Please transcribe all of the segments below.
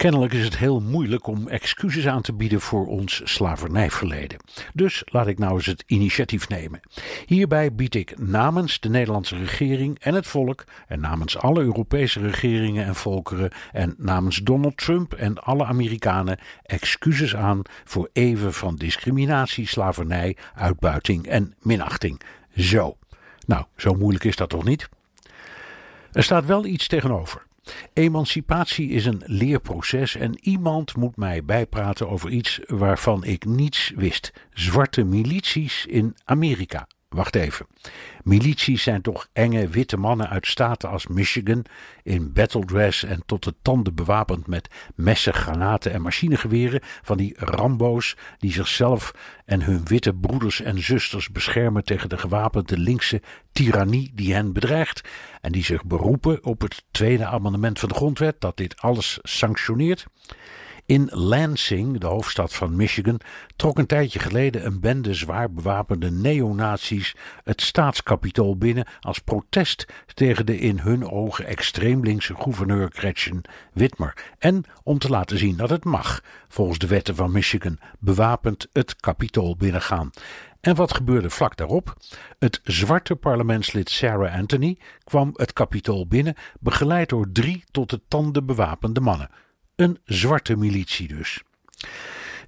Kennelijk is het heel moeilijk om excuses aan te bieden voor ons slavernijverleden. Dus laat ik nou eens het initiatief nemen. Hierbij bied ik namens de Nederlandse regering en het volk, en namens alle Europese regeringen en volkeren, en namens Donald Trump en alle Amerikanen excuses aan voor eeuwen van discriminatie, slavernij, uitbuiting en minachting. Zo. Nou, zo moeilijk is dat toch niet? Er staat wel iets tegenover. Emancipatie is een leerproces en iemand moet mij bijpraten over iets waarvan ik niets wist: zwarte milities in Amerika. Wacht even. Milities zijn toch enge witte mannen uit staten als Michigan in battledress en tot de tanden bewapend met messen, granaten en machinegeweren van die Rambo's die zichzelf en hun witte broeders en zusters beschermen tegen de gewapende linkse tirannie die hen bedreigt en die zich beroepen op het tweede amendement van de grondwet dat dit alles sanctioneert. In Lansing, de hoofdstad van Michigan, trok een tijdje geleden een bende zwaar bewapende neonazies het staatskapitool binnen als protest tegen de in hun ogen extreem linkse gouverneur Gretchen Whitmer en om te laten zien dat het mag, volgens de wetten van Michigan, bewapend het kapitool binnengaan. En wat gebeurde vlak daarop? Het zwarte parlementslid Sarah Anthony kwam het kapitool binnen, begeleid door drie tot de tanden bewapende mannen. Een zwarte militie dus.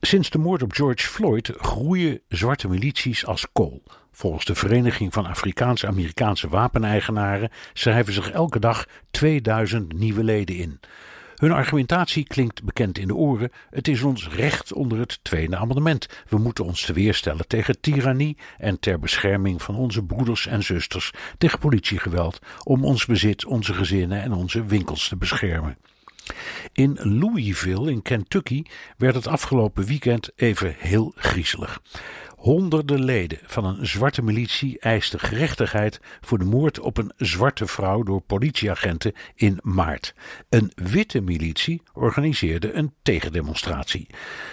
Sinds de moord op George Floyd groeien zwarte milities als kool. Volgens de Vereniging van Afrikaans-Amerikaanse Wapeneigenaren schrijven zich elke dag 2000 nieuwe leden in. Hun argumentatie klinkt bekend in de oren. Het is ons recht onder het Tweede Amendement. We moeten ons te weerstellen tegen tirannie en ter bescherming van onze broeders en zusters tegen politiegeweld, om ons bezit, onze gezinnen en onze winkels te beschermen. In Louisville in Kentucky werd het afgelopen weekend even heel griezelig. Honderden leden van een zwarte militie eisten gerechtigheid voor de moord op een zwarte vrouw door politieagenten in maart. Een witte militie organiseerde een tegendemonstratie.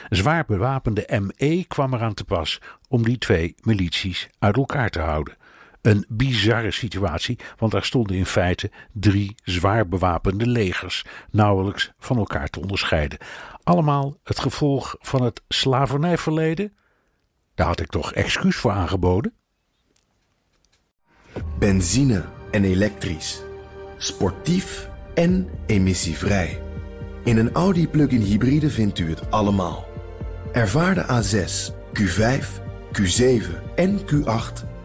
Zwaar bewapende ME kwam eraan te pas om die twee milities uit elkaar te houden. Een bizarre situatie, want daar stonden in feite drie zwaar bewapende legers, nauwelijks van elkaar te onderscheiden. Allemaal het gevolg van het slavernijverleden? Daar had ik toch excuus voor aangeboden? Benzine en elektrisch. Sportief en emissievrij. In een Audi plug-in hybride vindt u het allemaal. Ervaar de A6, Q5, Q7 en Q8